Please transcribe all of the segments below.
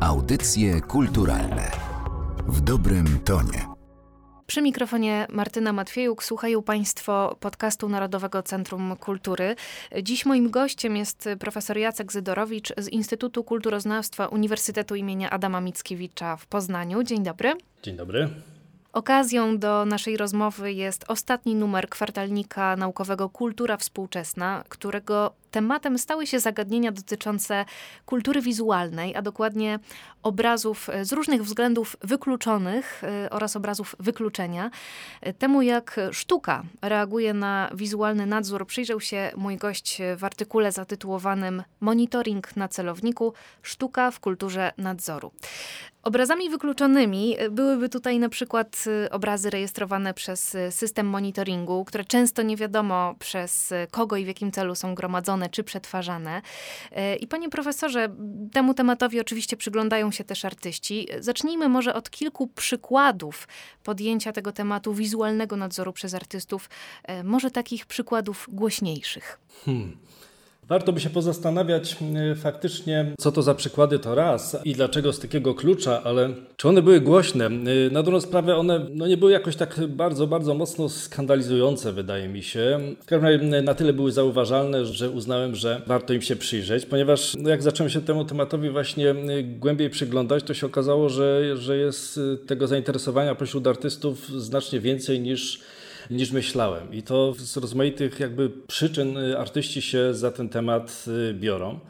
Audycje kulturalne w dobrym tonie. Przy mikrofonie Martyna Matwiejuk słuchają Państwo podcastu Narodowego Centrum Kultury. Dziś moim gościem jest profesor Jacek Zydorowicz z Instytutu Kulturoznawstwa Uniwersytetu imienia Adama Mickiewicza w Poznaniu. Dzień dobry. Dzień dobry. Okazją do naszej rozmowy jest ostatni numer kwartalnika naukowego Kultura Współczesna, którego tematem stały się zagadnienia dotyczące kultury wizualnej, a dokładnie obrazów e, z różnych względów wykluczonych e, oraz obrazów wykluczenia. E, temu, jak sztuka reaguje na wizualny nadzór, przyjrzał się mój gość w artykule zatytułowanym Monitoring na celowniku Sztuka w kulturze nadzoru. Obrazami wykluczonymi byłyby tutaj na przykład obrazy rejestrowane przez system monitoringu, które często nie wiadomo przez kogo i w jakim celu są gromadzone czy przetwarzane. E, I panie profesorze, temu tematowi oczywiście przyglądają się też artyści. Zacznijmy może od kilku przykładów podjęcia tego tematu wizualnego nadzoru przez artystów, e, może takich przykładów głośniejszych. Hmm. Warto by się pozastanawiać y, faktycznie, co to za przykłady to raz i dlaczego z takiego klucza, ale czy one były głośne? Y, na dobrą sprawę one no, nie były jakoś tak bardzo, bardzo mocno skandalizujące, wydaje mi się. Na tyle były zauważalne, że uznałem, że warto im się przyjrzeć, ponieważ no, jak zacząłem się temu tematowi właśnie głębiej przyglądać, to się okazało, że, że jest tego zainteresowania pośród artystów znacznie więcej niż niż myślałem. I to z rozmaitych jakby przyczyn y, artyści się za ten temat y, biorą.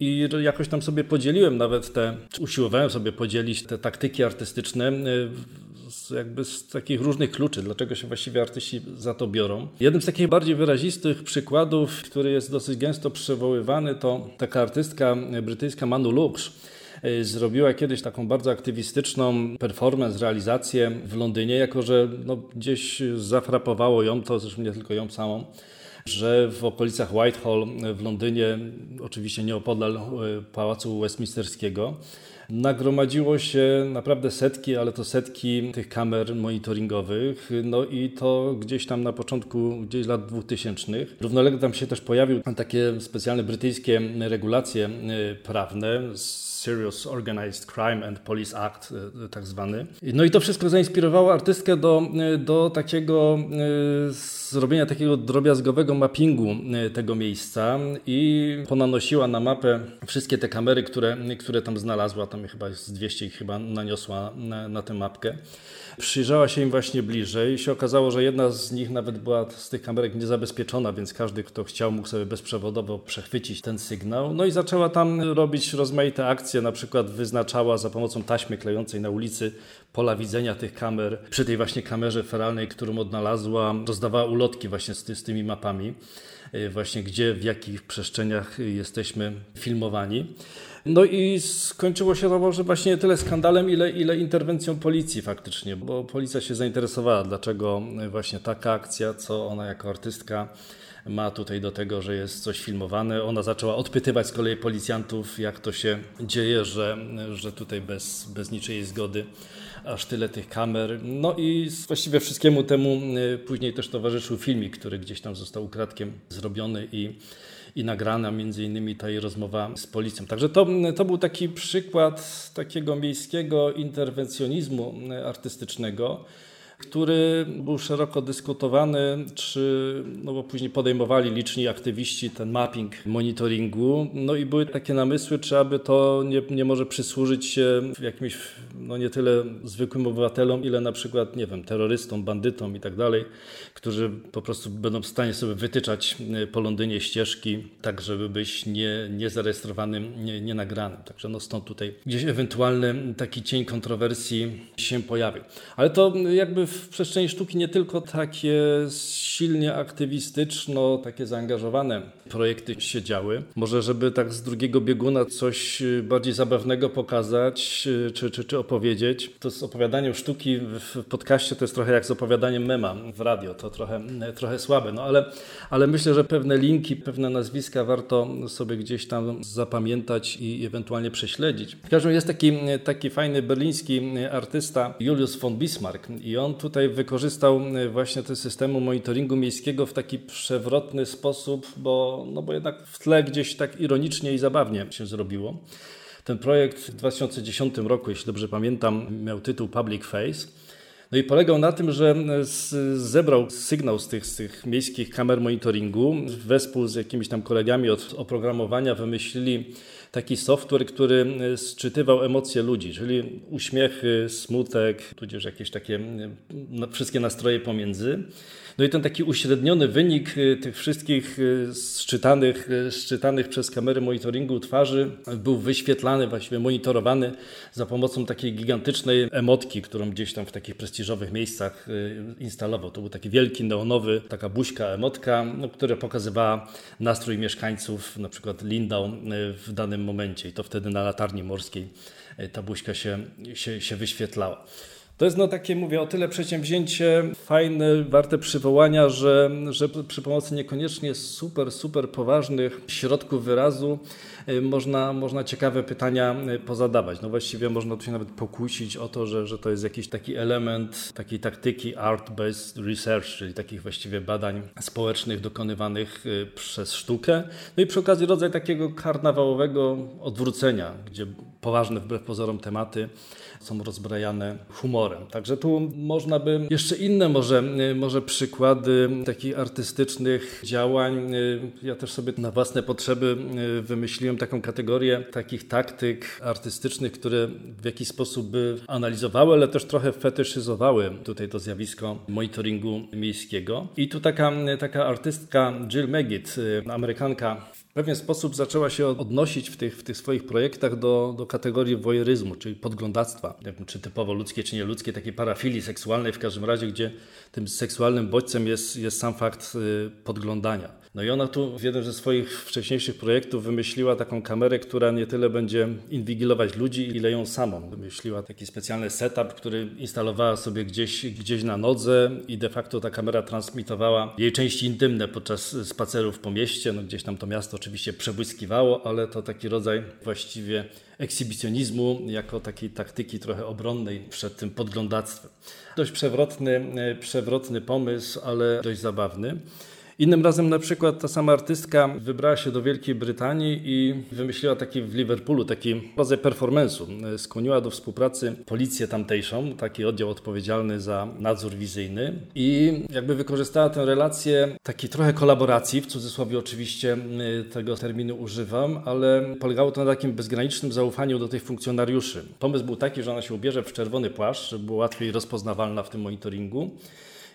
I jakoś tam sobie podzieliłem nawet te, usiłowałem sobie podzielić te taktyki artystyczne y, z, jakby z takich różnych kluczy, dlaczego się właściwie artyści za to biorą. Jednym z takich bardziej wyrazistych przykładów, który jest dosyć gęsto przywoływany, to taka artystka brytyjska Manu Lux zrobiła kiedyś taką bardzo aktywistyczną performance, realizację w Londynie, jako że no, gdzieś zafrapowało ją to, zresztą nie tylko ją samą, że w okolicach Whitehall w Londynie, oczywiście nieopodal y, Pałacu Westminsterskiego, nagromadziło się naprawdę setki, ale to setki tych kamer monitoringowych, no i to gdzieś tam na początku gdzieś lat 2000. Równolegle tam się też pojawiły takie specjalne brytyjskie regulacje y, prawne Serious Organized Crime and Police Act, e, tak zwany. No i to wszystko zainspirowało artystkę do, e, do takiego e, zrobienia takiego drobiazgowego mappingu tego miejsca i ponanosiła na mapę wszystkie te kamery, które, które tam znalazła, tam chyba z 200 ich chyba naniosła na, na tę mapkę. Przyjrzała się im właśnie bliżej i się okazało, że jedna z nich nawet była z tych kamerek niezabezpieczona, więc każdy, kto chciał, mógł sobie bezprzewodowo przechwycić ten sygnał. No i zaczęła tam robić rozmaite akcje, na przykład wyznaczała za pomocą taśmy klejącej na ulicy pola widzenia tych kamer. Przy tej właśnie kamerze feralnej, którą odnalazła, rozdawała ulotki właśnie z, ty, z tymi mapami, y, właśnie gdzie, w jakich przestrzeniach jesteśmy filmowani. No i skończyło się to może właśnie nie tyle skandalem, ile, ile interwencją policji faktycznie, bo policja się zainteresowała, dlaczego właśnie taka akcja, co ona jako artystka ma tutaj do tego, że jest coś filmowane. Ona zaczęła odpytywać z kolei policjantów, jak to się dzieje, że, że tutaj bez, bez niczyjej zgody aż tyle tych kamer. No i właściwie wszystkiemu temu y, później też towarzyszył filmik, który gdzieś tam został ukradkiem zrobiony i i nagrana między innymi ta jej rozmowa z policją. Także to, to był taki przykład takiego miejskiego interwencjonizmu artystycznego który był szeroko dyskutowany, czy, no bo później podejmowali liczni aktywiści ten mapping monitoringu, no i były takie namysły, czy aby to nie, nie może przysłużyć się jakimś, no nie tyle zwykłym obywatelom, ile na przykład, nie wiem, terrorystom, bandytom i tak dalej, którzy po prostu będą w stanie sobie wytyczać e, po Londynie ścieżki, tak żeby być nie, niezarejestrowanym, nie, nie nagranym. Także no stąd tutaj gdzieś ewentualny taki cień kontrowersji się pojawił. Ale to jakby w przestrzeni sztuki nie tylko takie silnie aktywistyczno, takie zaangażowane projekty się działy. Może, żeby tak z drugiego bieguna coś bardziej zabawnego pokazać czy, czy, czy opowiedzieć, to z opowiadaniem sztuki w podcaście to jest trochę jak z opowiadaniem mema w radio. To trochę, trochę słabe, no ale, ale myślę, że pewne linki, pewne nazwiska warto sobie gdzieś tam zapamiętać i ewentualnie prześledzić. W każdym razie jest taki, taki fajny berliński artysta Julius von Bismarck i on tutaj wykorzystał właśnie te systemu monitoringu miejskiego w taki przewrotny sposób, bo, no bo jednak w tle gdzieś tak ironicznie i zabawnie się zrobiło. Ten projekt w 2010 roku, jeśli dobrze pamiętam, miał tytuł Public Face. No i polegał na tym, że zebrał sygnał z tych, z tych miejskich kamer monitoringu. Wespół z jakimiś tam kolegami od oprogramowania wymyślili taki software, który sczytywał emocje ludzi, czyli uśmiechy, smutek, tudzież jakieś takie wszystkie nastroje pomiędzy. No i ten taki uśredniony wynik y, tych wszystkich y, szczytanych, y, szczytanych przez kamery monitoringu twarzy był wyświetlany, właściwie monitorowany za pomocą takiej gigantycznej emotki, którą gdzieś tam w takich prestiżowych miejscach instalował. To był taki wielki, neonowy, taka buźka emotka, no, która pokazywała nastrój mieszkańców, na przykład Lindau w danym momencie i to wtedy na latarni morskiej ta buźka się, się, się wyświetlała. To jest no takie, mówię, o tyle przedsięwzięcie fajne, warte przywołania, że, że przy pomocy niekoniecznie super, super poważnych środków wyrazu y, można, można ciekawe pytania y, pozadawać. No właściwie można tu się nawet pokusić o to, że, że to jest jakiś taki element takiej taktyki art-based research, czyli takich właściwie badań społecznych dokonywanych y, przez sztukę. No i przy okazji rodzaj takiego karnawałowego odwrócenia, gdzie poważne wbrew pozorom tematy są rozbrajane humorem. Także tu można by jeszcze inne może, może przykłady takich artystycznych działań. Ja też sobie na własne potrzeby wymyśliłem taką kategorię takich taktyk artystycznych, które w jakiś sposób by analizowały, ale też trochę fetyszyzowały tutaj to zjawisko monitoringu miejskiego. I tu taka, taka artystka Jill Meggitt, Amerykanka, w pewien sposób zaczęła się odnosić w tych, w tych swoich projektach do, do kategorii wojeryzmu, czyli podglądactwa. Czy typowo ludzkie, czy nie ludzkie, takiej parafilii seksualnej w każdym razie, gdzie tym seksualnym bodźcem jest, jest sam fakt y, podglądania. No i ona tu w jednym ze swoich wcześniejszych projektów wymyśliła taką kamerę, która nie tyle będzie inwigilować ludzi, ile ją samą. Wymyśliła taki specjalny setup, który instalowała sobie gdzieś, gdzieś na nodze i de facto ta kamera transmitowała jej części intymne podczas spacerów po mieście. No gdzieś tam to miasto oczywiście przebłyskiwało, ale to taki rodzaj właściwie ekshibicjonizmu jako takiej taktyki trochę obronnej przed tym podglądactwem. Dość przewrotny, przewrotny pomysł, ale dość zabawny. Innym razem na przykład ta sama artystka wybrała się do Wielkiej Brytanii i wymyśliła taki w Liverpoolu taki rodzaj performance'u. Skłoniła do współpracy policję tamtejszą, taki oddział odpowiedzialny za nadzór wizyjny i jakby wykorzystała tę relację takiej trochę kolaboracji, w cudzysłowie oczywiście y, tego terminu używam, ale polegało to na takim bezgranicznym zaufaniu do tych funkcjonariuszy. Pomysł był taki, że ona się ubierze w czerwony płaszcz, żeby było łatwiej rozpoznawalna w tym monitoringu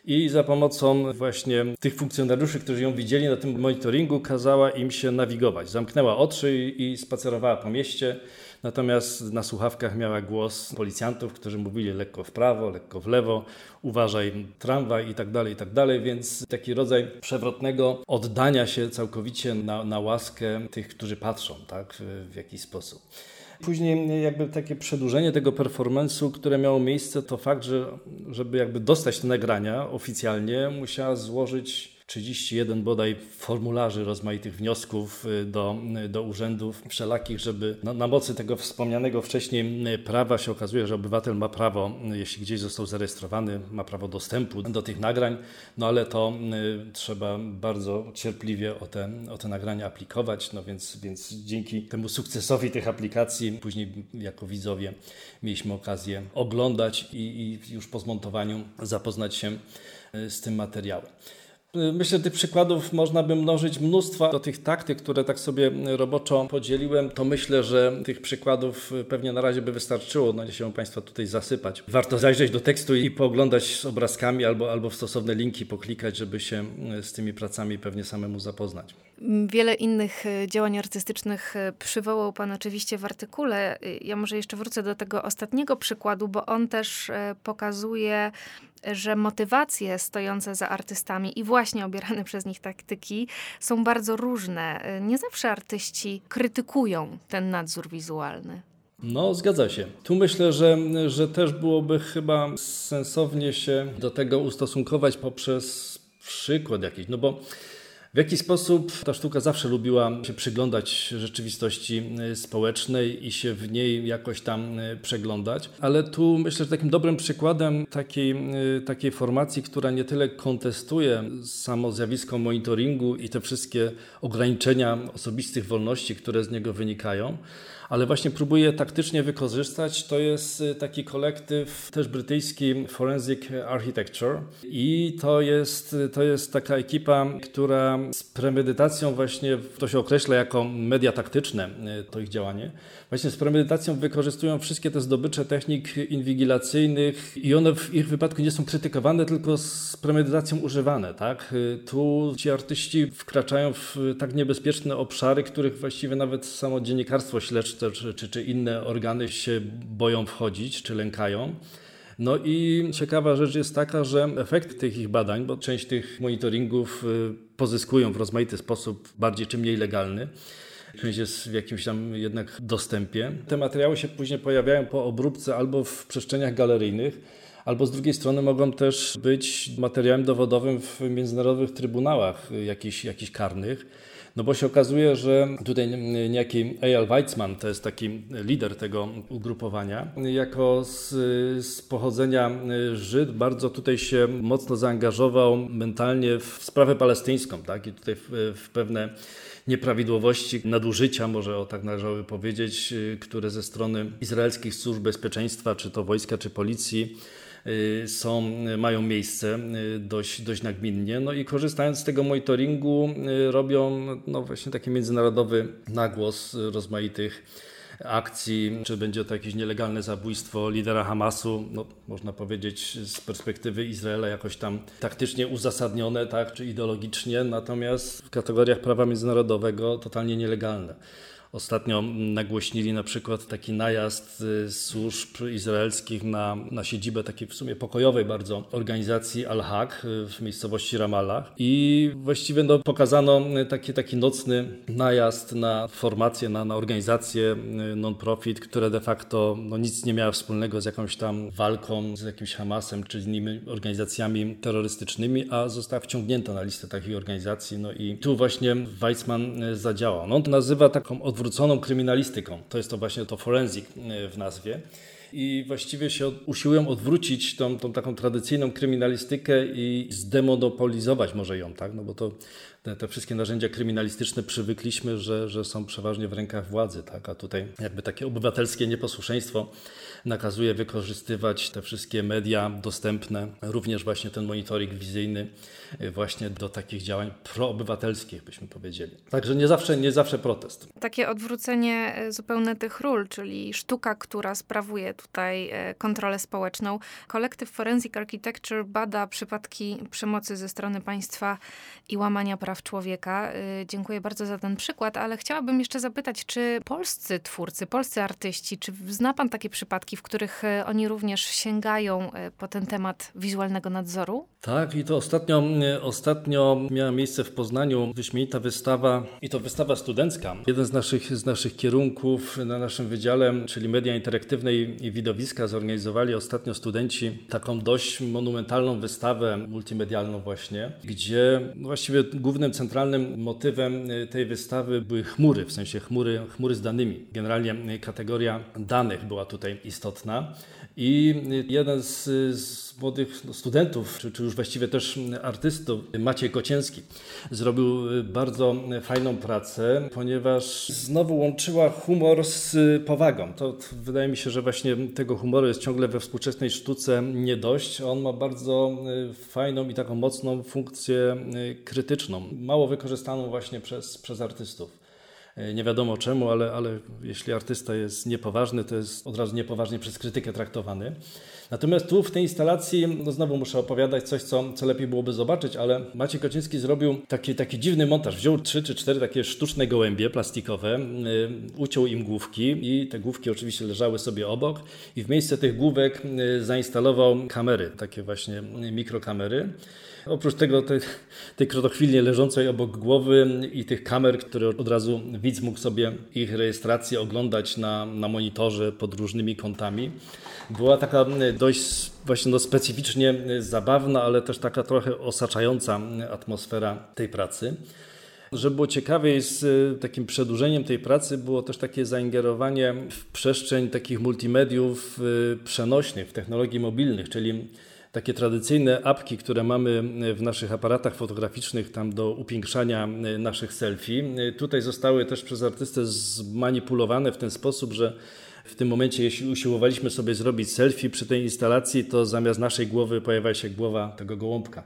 i za pomocą właśnie tych funkcjonariuszy, którzy ją widzieli na tym monitoringu, kazała im się nawigować. Zamknęła oczy i spacerowała po mieście, natomiast na słuchawkach miała głos policjantów, którzy mówili lekko w prawo, lekko w lewo, uważaj tramwaj i tak dalej, i tak dalej, więc taki rodzaj przewrotnego oddania się całkowicie na, na łaskę tych, którzy patrzą, tak, w, w jakiś sposób. Później jakby takie przedłużenie tego performance'u, które miało miejsce, to fakt, że żeby jakby dostać te nagrania oficjalnie, musiała złożyć 31 bodaj formularzy rozmaitych wniosków y, do, y, do urzędów wszelakich, żeby na, mocy tego wspomnianego wcześniej y, prawa się okazuje, że obywatel ma prawo, jeśli gdzieś został zarejestrowany, ma prawo dostępu do tych nagrań, no ale to trzeba bardzo cierpliwie o te, o te nagrania aplikować, no więc, więc dzięki temu sukcesowi tych aplikacji później jako widzowie mieliśmy okazję oglądać i, i już po zmontowaniu zapoznać się z tym materiałem. Myślę, że tych przykładów można by mnożyć mnóstwo. Do tych taktyk, które tak sobie roboczo podzieliłem, to myślę, że tych przykładów pewnie na razie by wystarczyło. No nie się Państwa tutaj zasypać. Warto zajrzeć do tekstu i pooglądać z obrazkami albo, albo w stosowne linki poklikać, żeby się z tymi pracami pewnie samemu zapoznać. Wiele innych e, działań artystycznych e, przywołał Pan oczywiście w artykule. Ja może jeszcze wrócę do tego ostatniego przykładu, bo on też e, pokazuje że motywacje stojące za artystami i właśnie obierane przez nich taktyki są bardzo różne. Nie zawsze artyści krytykują ten nadzór wizualny. No, zgadza się. Tu myślę, że, że też byłoby chyba sensownie się do tego ustosunkować poprzez przykład jakiś, no bo w jaki sposób ta sztuka zawsze lubiła się przyglądać rzeczywistości y, społecznej i się w niej jakoś tam y, przeglądać, ale tu myślę, że takim dobrym przykładem takiej, y, takiej formacji, która nie tyle kontestuje samo zjawisko monitoringu i te wszystkie ograniczenia osobistych wolności, które z niego wynikają, ale właśnie próbuję taktycznie wykorzystać. To jest y, taki kolektyw też brytyjski Forensic Architecture i to jest, to jest taka ekipa, która z premedytacją właśnie, to się określa jako media taktyczne, y, to ich działanie, właśnie z premedytacją wykorzystują wszystkie te zdobycze technik inwigilacyjnych i one w ich wypadku nie są krytykowane, tylko z premedytacją używane. Tak? Y, tu ci artyści wkraczają w tak niebezpieczne obszary, których właściwie nawet samo dziennikarstwo śledcze czy, czy, czy inne organy się boją wchodzić, czy lękają. No i ciekawa rzecz jest taka, że efekt tych ich badań, bo część tych monitoringów y, pozyskują w rozmaity sposób, bardziej czy mniej legalny, część jest w jakimś tam jednak dostępie. Te materiały się później pojawiają po obróbce albo w przestrzeniach galeryjnych, albo z drugiej strony mogą też być materiałem dowodowym w międzynarodowych trybunałach jakichś, jakichś karnych. No bo się okazuje, że tutaj niejaki Eyal Weizmann, to jest taki lider tego ugrupowania, jako z, z pochodzenia Żyd, bardzo tutaj się mocno zaangażował mentalnie w sprawę palestyńską, tak? I tutaj w, w pewne nieprawidłowości, nadużycia, może o tak należałoby powiedzieć, które ze strony izraelskich służb bezpieczeństwa, czy to wojska, czy policji, Y, są, mają miejsce y, dość, dość nagminnie. No i korzystając z tego monitoringu y, robią no właśnie taki międzynarodowy nagłos rozmaitych akcji, czy będzie to jakieś nielegalne zabójstwo lidera Hamasu, no, można powiedzieć z perspektywy Izraela jakoś tam taktycznie uzasadnione, tak, czy ideologicznie, natomiast w kategoriach prawa międzynarodowego totalnie nielegalne. Ostatnio nagłośnili na przykład taki najazd y, służb izraelskich na, na siedzibę takiej w sumie pokojowej bardzo organizacji Al-Haq y, w miejscowości Ramallah i właściwie no, pokazano taki, taki nocny najazd na formację, na, na organizację y, non-profit, które de facto no, nic nie miała wspólnego z jakąś tam walką z jakimś Hamasem czy innymi organizacjami terrorystycznymi, a została wciągnięta na listę takich organizacji. No i tu właśnie Weizmann zadziałał. No, on nazywa taką odwróconą odwróconą kryminalistyką. To jest to właśnie to forensic e, w nazwie. I właściwie się usiłują odwrócić tą, tą taką tradycyjną kryminalistykę i zdemonopolizować może ją, tak? No bo to te, te, wszystkie narzędzia kryminalistyczne przywykliśmy, że, że są przeważnie w rękach władzy, tak? A tutaj jakby takie obywatelskie nieposłuszeństwo nakazuje wykorzystywać te wszystkie media dostępne, również właśnie ten monitoring wizyjny y, właśnie do takich działań proobywatelskich, byśmy powiedzieli. Także nie zawsze, nie zawsze protest. Takie odwrócenie y, zupełne tych ról, czyli sztuka, która sprawuje tutaj y, kontrolę społeczną. Kolektyw Forensic Architecture bada przypadki przemocy ze strony państwa i łamania praw człowieka. Dziękuję bardzo za ten przykład, ale chciałabym jeszcze zapytać, czy polscy twórcy, polscy artyści, czy zna pan takie przypadki, w których e, oni również sięgają e, po ten temat wizualnego nadzoru? Tak, i to ostatnio, ostatnio miała miejsce w Poznaniu wyśmienita wystawa, i to wystawa studencka. Jeden z naszych, z naszych kierunków na naszym wydziale, czyli media interaktywne i widowiska, zorganizowali ostatnio studenci taką dość monumentalną wystawę multimedialną właśnie, gdzie właściwie głównym, centralnym motywem tej wystawy były chmury, w sensie chmury, chmury z danymi. Generalnie kategoria danych była tutaj istotna. I jeden z, z młodych studentów, czy, czy, już właściwie też artystów, Maciej Kocięski, zrobił bardzo fajną pracę, ponieważ znowu łączyła humor z powagą. To, to wydaje mi się, że właśnie tego humoru jest ciągle we współczesnej sztuce nie dość. On ma bardzo fajną i taką mocną funkcję krytyczną, mało wykorzystaną właśnie przez, przez artystów. E, nie wiadomo czemu, ale, ale jeśli artysta jest niepoważny, to jest od razu niepoważnie przez krytykę traktowany. Natomiast tu w tej instalacji, no znowu muszę opowiadać coś, co, co lepiej byłoby zobaczyć, ale Maciej Kociński zrobił taki, taki dziwny montaż. Wziął trzy czy cztery takie sztuczne gołębie plastikowe, yy, uciął im główki i te główki oczywiście leżały sobie obok i w miejsce tych główek yy, zainstalował kamery, takie właśnie mikrokamery. Oprócz tego tej, tej krotochwilnie leżącej obok głowy i tych kamer, które od razu widz mógł sobie ich rejestrację oglądać na, na monitorze pod różnymi kątami. Była taka dość właśnie no, specyficznie zabawna, ale też taka trochę osaczająca atmosfera tej pracy. Żeby było ciekawiej, z takim przedłużeniem tej pracy było też takie zaingerowanie w przestrzeń takich multimediów y, przenośnych, w technologii mobilnych, czyli takie tradycyjne apki, które mamy w naszych aparatach fotograficznych tam do upiększania naszych selfie, tutaj zostały też przez artystę zmanipulowane w ten sposób, że w tym momencie, jeśli usiłowaliśmy sobie zrobić selfie przy tej instalacji, to zamiast naszej głowy pojawia się głowa tego gołąbka.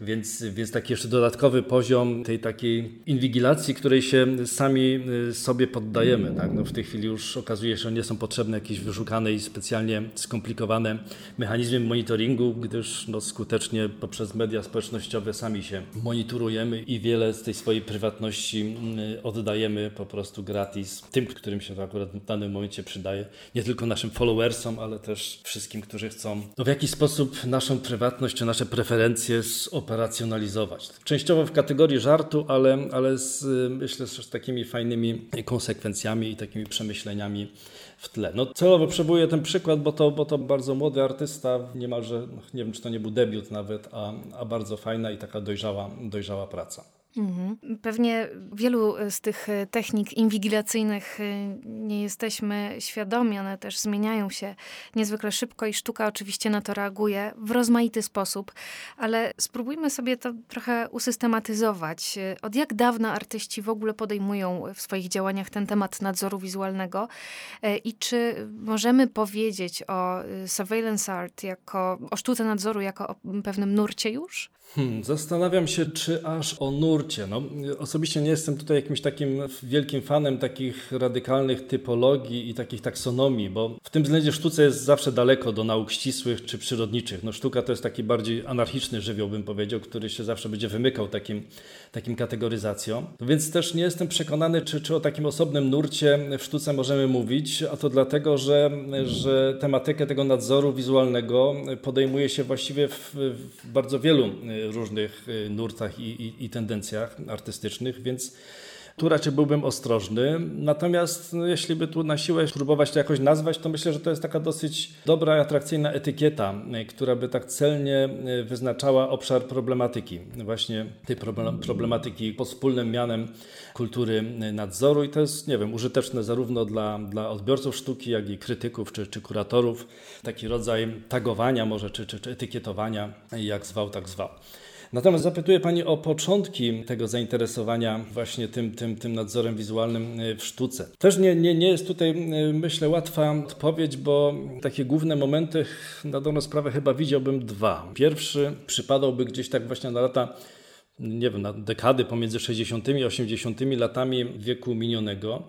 Więc, więc taki jeszcze dodatkowy poziom tej takiej inwigilacji, której się sami y, sobie poddajemy. Tak? No w tej chwili już okazuje się, że nie są potrzebne jakieś wyszukane i specjalnie skomplikowane mechanizmy monitoringu, gdyż no, skutecznie poprzez media społecznościowe sami się monitorujemy i wiele z tej swojej prywatności y, oddajemy po prostu gratis tym, którym się to akurat w danym momencie przydaje. Nie tylko naszym followersom, ale też wszystkim, którzy chcą no, w jakiś sposób naszą prywatność czy nasze preferencje operacjonalizować. Częściowo w kategorii żartu, ale, ale z, myślę, z takimi fajnymi konsekwencjami i takimi przemyśleniami w tle. No celowo przywołuję ten przykład, bo to, bo to bardzo młody artysta, niemalże, nie wiem czy to nie był debiut nawet, a, a bardzo fajna i taka dojrzała, dojrzała praca. Mhm. Pewnie wielu z tych e, technik inwigilacyjnych e, nie jesteśmy świadomi, one też zmieniają się niezwykle szybko i sztuka oczywiście na to reaguje w rozmaity sposób, ale spróbujmy sobie to trochę usystematyzować. E, od jak dawna artyści w ogóle podejmują w swoich działaniach ten temat nadzoru wizualnego i czy możemy powiedzieć o surveillance art jako, o sztuce nadzoru jako o pewnym nurcie już? Hmm, zastanawiam się, czy aż o nurcie. No, osobiście nie jestem tutaj jakimś takim wielkim fanem takich radykalnych typologii i takich taksonomii, bo w tym względzie sztuce jest zawsze daleko do nauk ścisłych czy przyrodniczych. No, sztuka to jest taki bardziej anarchiczny żywioł, bym powiedział, który się zawsze będzie wymykał takim, takim kategoryzacjom. Więc też nie jestem przekonany, czy, czy o takim osobnym nurcie w sztuce możemy mówić, a to dlatego, że, że tematykę tego nadzoru wizualnego podejmuje się właściwie w, w bardzo wielu różnych y, nurtach i, i, i tendencjach artystycznych, więc tu raczej byłbym ostrożny. Natomiast no, jeśli by tu na siłę próbować to jakoś nazwać, to myślę, że to jest taka dosyć dobra atrakcyjna etykieta, która by tak celnie y, wyznaczała obszar problematyki. Właśnie tej problematyki pod wspólnym mianem kultury nadzoru i to jest, nie wiem, użyteczne zarówno dla, dla odbiorców sztuki, jak i krytyków czy, czy kuratorów. Taki rodzaj tagowania może, czy, czy, czy etykietowania, jak zwał, tak zwał. Natomiast zapytuję Pani o początki tego zainteresowania właśnie tym, tym, tym nadzorem wizualnym e, w sztuce. Też nie, nie, nie jest tutaj, e, myślę, łatwa odpowiedź, bo takie główne momenty na dobrą sprawę chyba widziałbym dwa. Pierwszy przypadałby gdzieś tak właśnie na lata nie wiem, na dekady pomiędzy 60. i 80. latami wieku minionego.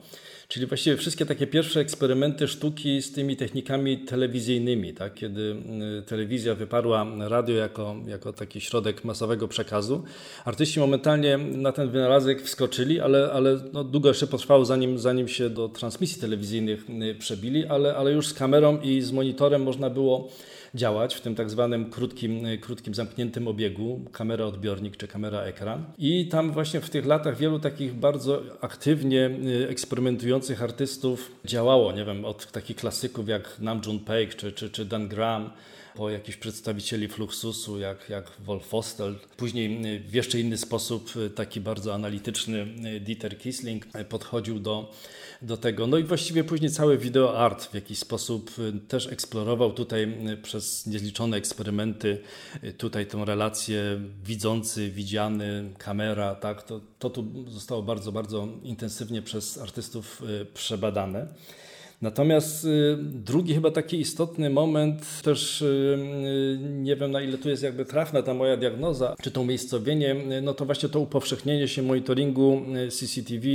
Czyli właściwie wszystkie takie pierwsze eksperymenty sztuki z tymi technikami telewizyjnymi, tak? kiedy y, telewizja wyparła radio jako, jako taki środek masowego przekazu. Artyści momentalnie na ten wynalazek wskoczyli, ale, ale no długo jeszcze potrwało zanim, zanim się do transmisji telewizyjnych y, przebili, ale, ale już z kamerą i z monitorem można było działać w tym tak zwanym krótkim, krótkim zamkniętym obiegu, kamera odbiornik czy kamera ekran. I tam właśnie w tych latach wielu takich bardzo aktywnie y, eksperymentujących artystów działało, nie wiem, od takich klasyków jak Namjoon Paik czy, czy, czy Dan Graham, po jakichś przedstawicieli Fluxusu, jak, jak Wolf Fostel. Później y, w jeszcze inny sposób y, taki bardzo analityczny Dieter Kisling podchodził do do tego. No i właściwie później cały video art w jakiś sposób y, też eksplorował tutaj y, przez niezliczone eksperymenty y, tutaj tą relację widzący, widziany, kamera, tak, to, to tu zostało bardzo, bardzo intensywnie przez artystów przebadane. Natomiast drugi chyba taki istotny moment, też nie wiem na ile tu jest jakby trafna ta moja diagnoza, czy to umiejscowienie, no to właśnie to upowszechnienie się monitoringu CCTV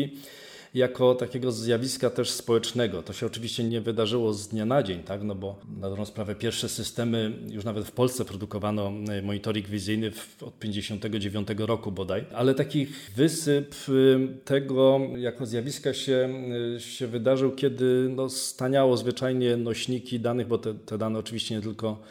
jako takiego zjawiska też społecznego. To się oczywiście nie wydarzyło z dnia na dzień, tak? no bo na dobrą sprawę pierwsze systemy, już nawet w Polsce produkowano e, monitoring wizyjny od 59 roku bodaj, ale taki wysyp y, tego jako zjawiska się, y, się wydarzył, kiedy no, staniało zwyczajnie nośniki danych, bo te, te dane oczywiście nie tylko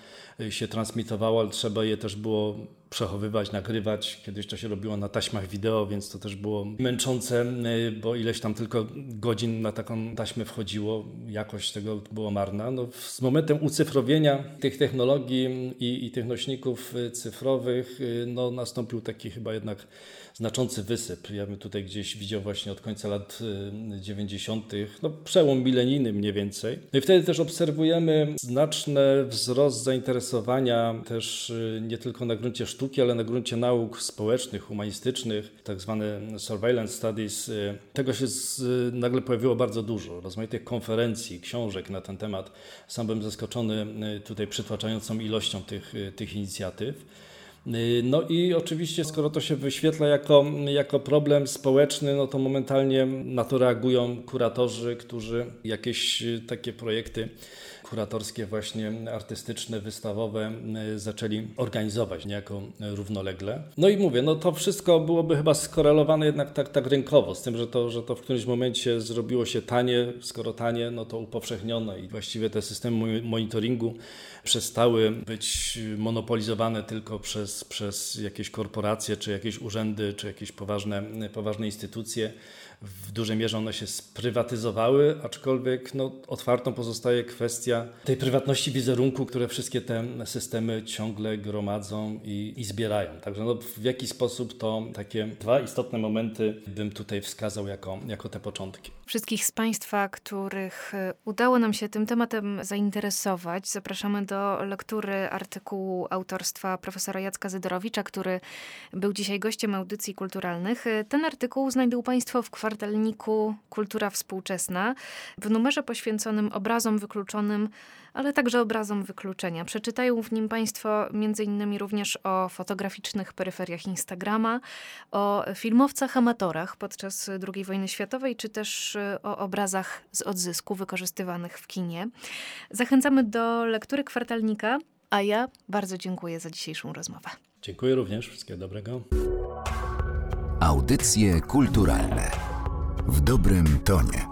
się transmitowało, ale trzeba je też było przechowywać, nagrywać. Kiedyś to się robiło na taśmach wideo, więc to też było męczące, y, bo ileś tam tylko godzin na taką taśmę wchodziło, jakość tego była marna. No, z momentem ucyfrowienia tych technologii i, i tych nośników y, cyfrowych y, no, nastąpił taki chyba jednak znaczący wysyp. Ja bym tutaj gdzieś widział właśnie od końca lat 90., no przełom milenijny mniej więcej. No i wtedy też obserwujemy znaczny wzrost zainteresowania też nie tylko na gruncie sztuki, ale na gruncie nauk społecznych, humanistycznych, tak zwane surveillance studies. Y, tego się z, nagle pojawiło bardzo dużo, rozmaitych konferencji, książek na ten temat. Sam byłem zaskoczony tutaj przytłaczającą ilością tych, tych inicjatyw. No i oczywiście, skoro to się wyświetla jako, jako problem społeczny, no to momentalnie na to reagują kuratorzy, którzy jakieś takie projekty kuratorskie, właśnie artystyczne, wystawowe e, zaczęli organizować niejako równolegle. No i mówię, no to wszystko byłoby chyba skorelowane jednak tak, tak rynkowo, z tym, że to, że to w którymś momencie zrobiło się tanie, skoro tanie, no to upowszechniono i właściwie te systemy monitoringu przestały być monopolizowane tylko przez, przez jakieś korporacje, czy jakieś urzędy, czy jakieś poważne, poważne instytucje w dużej mierze one się sprywatyzowały, aczkolwiek no, otwartą pozostaje kwestia tej prywatności wizerunku, które wszystkie te systemy ciągle gromadzą i, i zbierają. Także no, w jaki sposób to takie dwa istotne momenty bym tutaj wskazał jako, jako te początki. Wszystkich z Państwa, których e, udało nam się tym tematem zainteresować, zapraszamy do lektury artykułu autorstwa profesora Jacka Zydorowicza, który był dzisiaj gościem audycji kulturalnych. E, ten artykuł znajdą Państwo w kwartale kwartalniku Kultura Współczesna w numerze poświęconym obrazom wykluczonym, ale także obrazom wykluczenia. Przeczytają w nim Państwo m.in. również o fotograficznych peryferiach Instagrama, o filmowcach amatorach podczas II wojny światowej, czy też o obrazach z odzysku wykorzystywanych w kinie. Zachęcamy do lektury kwartalnika, a ja bardzo dziękuję za dzisiejszą rozmowę. Dziękuję również. Wszystkiego dobrego. Audycje kulturalne w dobrym tonie.